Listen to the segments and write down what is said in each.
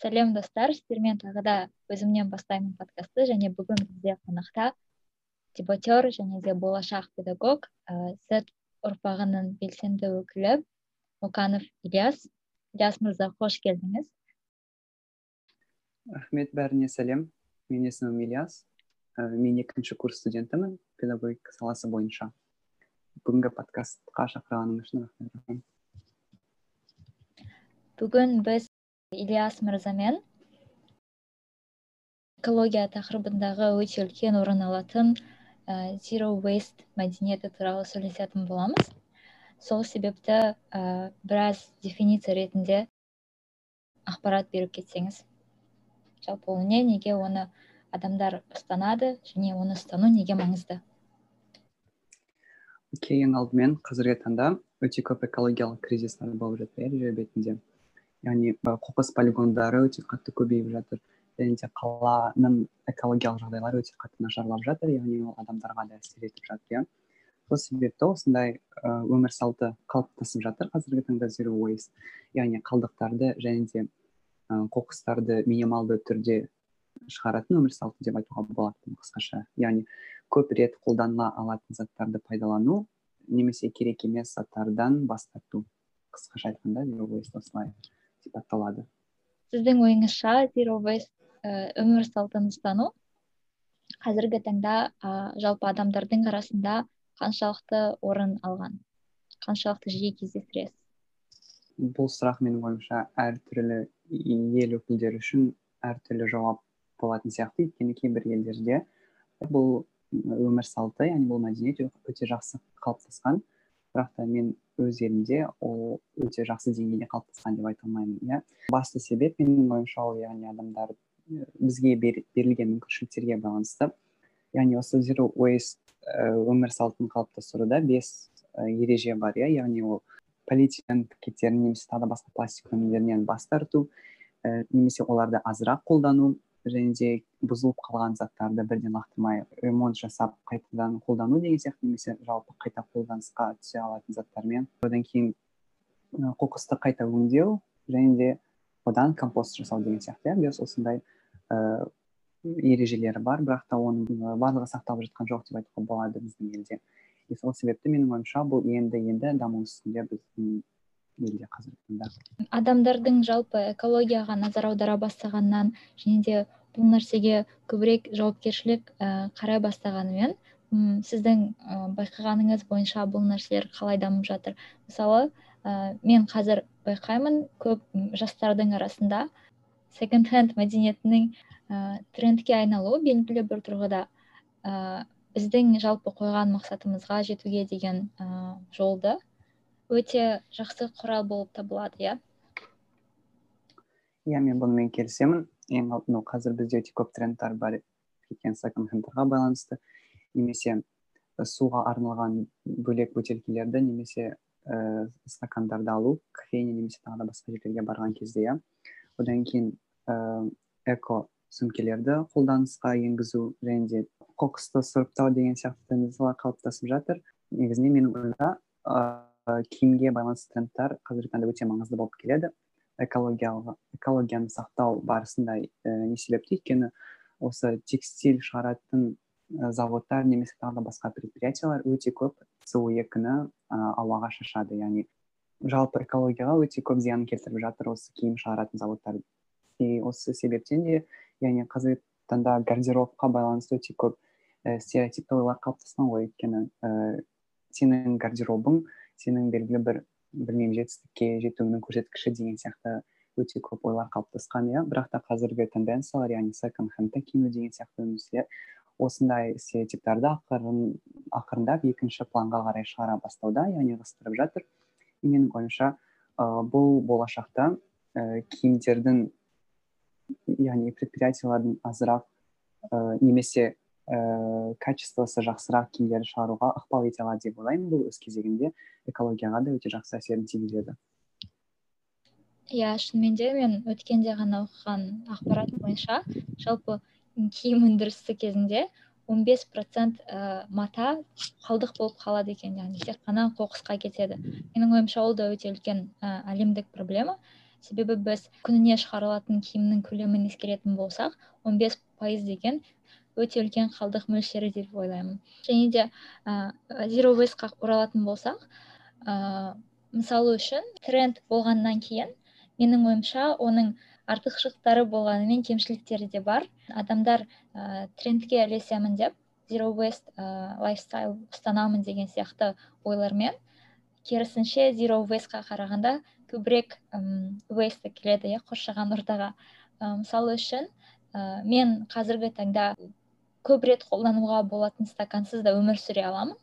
сәлем достар сіздермен тағы да өзімнен бастаймын подкастты және бүгін бізде қонақта дебатер және де болашақ педагог ә, з ұрпағының белсенді өкілі мұқанов ильяс ильяс мырза қош келдіңіз рахмет бәріне сәлем менің есімім ильяс. Ә, мен екінші курс студентімін педагогика саласы бойынша бүгінгі подкастқа шақырғаныңыз үшін рахмет бүгін біз ильяс мырзамен. Экология тақырыбындағы өте үлкен орын алатын ә, zero waste мәдениеті туралы сөйлесетін боламыз. Сол себепті ә, біраз дефиниция ретінде ақпарат беріп кетсеңіз жалпы ол не неге оны адамдар ұстанады және оны ұстану неге маңызды? Окей ең алдымен қазіргі таңда өте көп экологиялық кризистер болып жатыр иә жер бетінде. Яғни қоқыс полигондары өте қатты көбейіп жатыр. Және де қаланың экологиялық жағдайлары өте қатты нашарлап жатыр яғни ол адамдарға да әсер етіп жатыр иә. Сол себепті осындай өмір салты қалыптасып жатыр қазіргі таңда waste. Яғни қалдықтарды және де қоқыстарды минималды түрде шығаратын өмір салты деп айтуға болады қысқаша. Яғни көп рет қолданыла алатын заттарды пайдалану немесе керек емес заттардан бас тарту. Қысқаша айтқанда zero сіздің ойыңызша zero waste өмір салтын ұстану? Қазіргі таңда ә, жалпы адамдардың арасында қаншалықты орын алған? Қаншалықты жиі кездестіресіз? Бұл сұрақ менің ойымша әртүрлі ел өкілдері үшін әртүрлі жауап болатын сияқты. Өйткені кейбір елдерде бұл өмір салты яғни бұл мәдениет өте жақсы қалыптасқан. Бірақ та мен өз елімде ол өте жақсы деңгейде қалыптасқан деп айта алмаймын иә. Басты себеп менің ойымша ол яғни адамдар бізге берілген мүмкіншіліктерге байланысты. Яғни осы zero waste өмір салтын қалыптастыруда бес ереже бар иә. Яғни ол полиэтилен пакеттерін немесе тағы басқа пластик өнімдерінен бас тарту немесе оларды азырақ қолдану және де бұзылып қалған заттарды бірден лақтырмай ремонт жасап қайтадан қолдану деген сияқты немесе жалпы қайта қолданысқа түсе алатын заттармен. Одан кейін қоқысты қайта өңдеу және де одан компост жасау деген сияқты иә. Осындай ыыы ережелері бар бірақ та оның барлығы сақталып жатқан жоқ деп айтуға болады біздің елде. И сол себепті менің ойымша бұл енді енді даму үстінде біздің елде қазіргі таңда. Адамдардың жалпы экологияға назар аудара бастағаннан және де бұл нәрсеге көбірек жауапкершілік қарай бастағанымен сіздің байқағаныңыз бойынша бұл нәрселер қалай дамып жатыр? Мысалы ә, мен қазір байқаймын көп жастардың арасында секонд хенд мәдениетінің ә, трендке айналуы белгілі бір тұрғыда ә, біздің жалпы қойған мақсатымызға жетуге деген ә, жолды өте жақсы құрал болып табылады иә? Иә мен бұнымен келісемін. Ең алдымен қазір бізде өте көп трендтар бар екен хендарға байланысты. Немесе суға арналған бөлек бөтелкелерді немесе ә, стакандарды алу кофейня немесе тағы да басқа жерлерге барған кезде иә? Одан кейін ә, эко сөмкелерді қолданысқа енгізу және де қоқысты сұрыптау деген сияқты тенденциялар қалыптасып жатыр. Негізінен менің ойымша киімге байланысты трендтар қазіргі таңда өте маңызды болып келеді. Экологиялық экологияны сақтау барысында ә, не себепті? Өйткені осы текстиль шығаратын ә, заводтар немесе тағы да басқа предприятиялар өте көп со екіні ауаға шашады. Яғни жалпы экологияға өте көп зиян келтіріп жатыр осы киім шығаратын заводтар. И осы себептен де яғни қазіргі таңда гардеробқа байланысты өте көп ә, стереотипті ойлар қалыптасқан ғой. Өйткені ә, сенің гардеробың сенің белгілі бір білмеймін жетістікке жетуіңнің көрсеткіші деген сияқты өте көп ойлар қалыптасқан иә. Бірақ та қазіргі тенденциялар яғни секонд хендті киіну деген сияқты нәрселер осындай стереотиптарды ақырын ақырындап екінші планға қарай шығара бастауда яғни ығыстырып жатыр. Менің ойымша бұл болашақта ә, киімдердің яғни предприятиялардың азырақ ә, немесе ә, качествосы жақсырақ киімдерді шығаруға ықпал ете алады деп ойлаймын. Бұл өз кезегінде экологияға да өте жақсы әсерін тигізеді иә шынымен де мен өткенде ғана оқыған ақпарат бойынша жалпы киім өндірісі кезінде 15 бес процент ә, мата қалдық болып қалады екен. Яғни тек қана қоқысқа кетеді. Менің ойымша ол да өте үлкен ә, әлемдік проблема. Себебі біз күніне шығарылатын киімнің көлемін ескеретін болсақ 15 пайыз деген өте үлкен қалдық мөлшері деп ойлаймын. Және де ә, zero waste оралатын болсақ ә, мысалы үшін тренд болғаннан кейін менің ойымша оның артықшылықтары болғанымен кемшіліктері де бар. Адамдар ә, трендке ілесемін деп zero waste ә, лайфстайл ұстанамын деген сияқты ойлармен керісінше zero waste қарағанда көбірек waste келеді иә қоршаған ортаға. Мысалы үшін ә, мен қазіргі таңда көп рет қолдануға болатын стакансыз да өмір сүре аламын.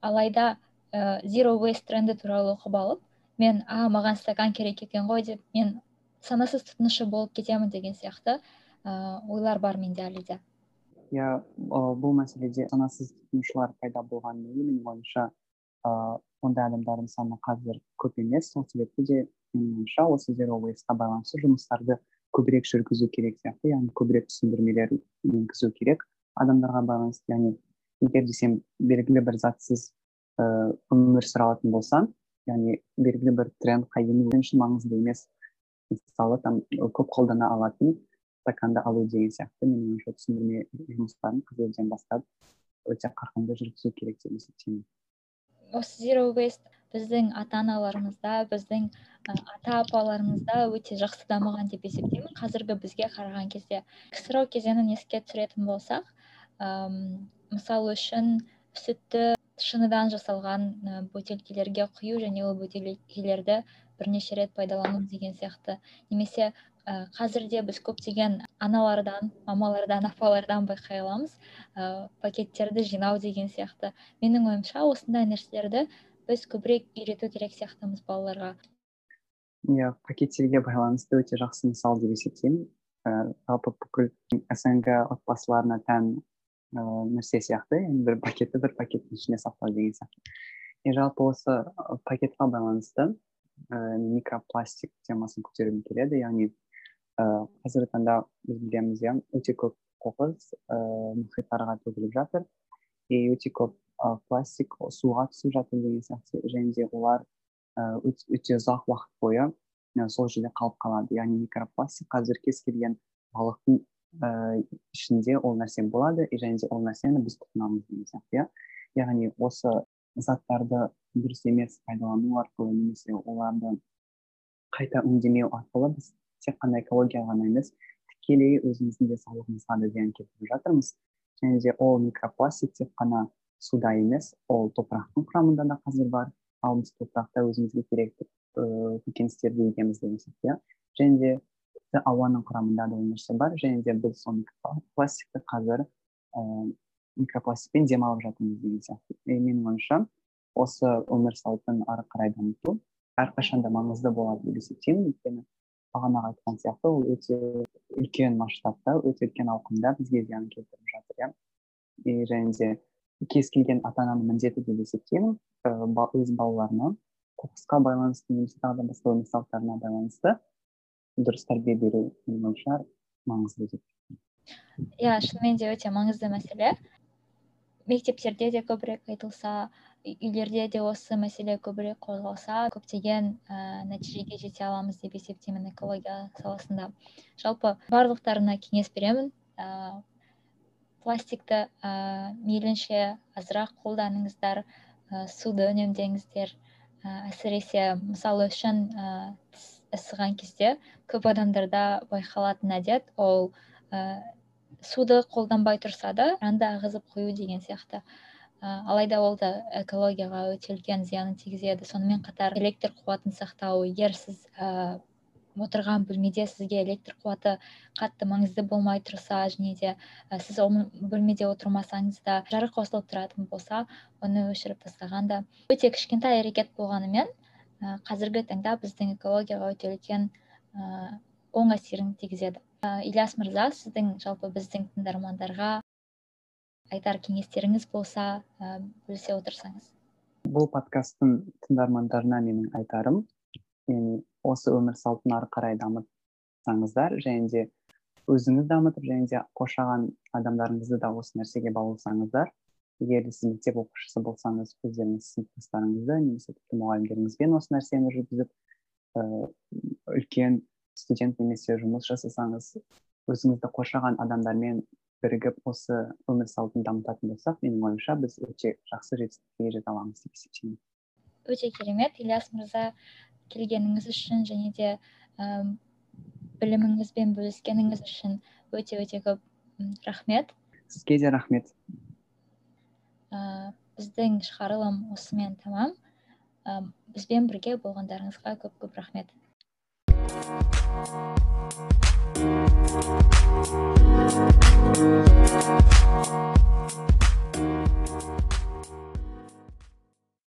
Алайда ә, zero waste тренді туралы оқып алып мен а маған стакан керек екен ғой деп мен санасыз тұтынушы болып кетемін деген сияқты ә, ойлар бар менде әлі де. Иә бұл мәселеде санасыз тұтынушылар пайда болғанын менің ойымша ыыы ондай адамдардың саны қазір көп емес. Сол себепті де менің ойымша осы zero wasteқа байланысты жұмыстарды көбірек жүргізу керек сияқты. Яғни көбірек түсіндірмелер енгізу керек. Адамдарға байланысты яғни егер де сен белгілі бір затсыз ыыы өмір сүре алатын болсаң яғни белгілі бір трендқа ену үшін маңызды емес. Мысалы там көп қолдана алатын стаканды алу деген сияқты менің ойымша түсіндірме жұмыстарын қазірден бастап өте қарқынды жүргізу керек деп есептеймін. Осы zero waste біздің ата аналарымызда біздің ата апаларымызда өте жақсы дамыған деп есептеймін. Қазіргі бізге қараған кезде ксро кезеңін еске түсіретін болсақ мысалы үшін сүтті шыныдан жасалған бөтелкелерге құю және ол бөтелкелерді бірнеше рет пайдалану деген сияқты. Немесе ә, қазір де біз көптеген аналардан мамалардан апалардан байқай аламыз. Ә, пакеттерді жинау деген сияқты. Менің ойымша осындай нәрселерді біз көбірек үйрету керек сияқтымыз балаларға. Иә пакеттерге байланысты өте жақсы мысал деп есептеймін. Ііі жалпы бүкіл снг отбасыларына тән ыыы нәрсе сияқты енді бір пакетті бір пакеттің ішіне сақтау деген сияқты и жалпы осы пакетқа байланысты ііі микропластик темасын көтергім келеді яғни ыыы қазіргі таңда біз білеміз иә өте көп қоқыс ыыы мұхиттарға төгіліп жатыр и өте көп ы пластик суға түсіп жатыр деген сияқты және де олар өте ұзақ уақыт бойы сол жерде қалып қалады яғни микропластик қазір кез келген балықтың ііі ішінде ол нәрсе болады и және де ол нәрсені біз тұтынамыз деген сияқты иә. Яғни осы заттарды дұрыс емес пайдалану арқылы немесе оларды қайта өңдемеу арқылы біз тек қана экологияға ғана емес тікелей өзіміздің денсаулығымызға да зиян келтіріп жатырмыз. Және де ол микропластик тек қана суда емес ол топырақтың құрамында да қазір бар. Ал біз топырақта өзімізге керекті ыыы көкөністерді егеміз деген сияқты иә. Және де тіпті ауаның құрамында да нәрсе бар және де біз сол микропластикті қазір ііі микропластикпен демалып жатырмыз деген сияқты и менің ойымша осы өмір салтын ары қарай дамыту әрқашан да маңызды болады деп есептеймін өйткені бағанағы айтқан сияқты ол өте үлкен масштабта өте үлкен ауқымда бізге зиян келтіріп жатыр иә и және де кез келген ата ананың міндеті деп есептеймін өз балаларына қоқысқа байланысты немесе тағы да басқа өмір салттарына байланысты дұрыс тәрбие беру менің ойымша маңызды деп. Иә шынымен де өте маңызды мәселе. Мектептерде де көбірек айтылса үйлерде де осы мәселе көбірек қозғалса көптеген ә, нәтижеге жете аламыз деп есептеймін экология саласында. Жалпы барлықтарына кеңес беремін. Ә, пластикті ә, мейлінше азырақ қолданыңыздар ә, суды үнемдеңіздер. Ә, әсіресе мысалы үшін ә, ысыған кезде көп адамдарда байқалатын әдет ол ә, суды қолданбай тұрса да кранды ағызып қою деген сияқты. Алайда ол да экологияға өте үлкен зиянын тигізеді. Сонымен қатар электр қуатын сақтау егер сіз ә, отырған бөлмеде сізге электр қуаты қатты маңызды болмай тұрса және де ә, сіз ол бөлмеде отырмасаңыз да жарық қосылып тұратын болса оны өшіріп тастаған да. Өте кішкентай әрекет болғанымен ә, қазіргі таңда біздің экологияға өте үлкен ә, оң әсерін тигізеді. Ә, ильяс мырза сіздің жалпы біздің тыңдармандарға айтар кеңестеріңіз болса ә, бөлісе отырсаңыз. Бұл подкасттың тыңдармандарына менің айтарым яғни осы өмір салтын ары қарай дамытсаңыздар және де өзіңіз дамытып және де қоршаған адамдарыңызды да осы нәрсеге баулысаңыздар егер де сіз мектеп оқушысы болсаңыз өздеріңіз сыныптастарыңызды немесе тіпті мұғалімдеріңізбен осы нәрсені жүргізіп үлкен студент немесе жұмыс жасасаңыз өзіңізді қоршаған адамдармен бірігіп осы өмір салтын дамытатын болсақ менің ойымша біз өте жақсы жетістікке жете аламыз деп есептеймін. Өте керемет. Ильяс мырза келгеніңіз үшін және де ә, біліміңізбен бөліскеніңіз үшін өте өте көп рахмет. Сізге де рахмет. Ә, біздің шығарылым осымен тамам ә, бізбен бірге болғандарыңызға көп көп рахмет.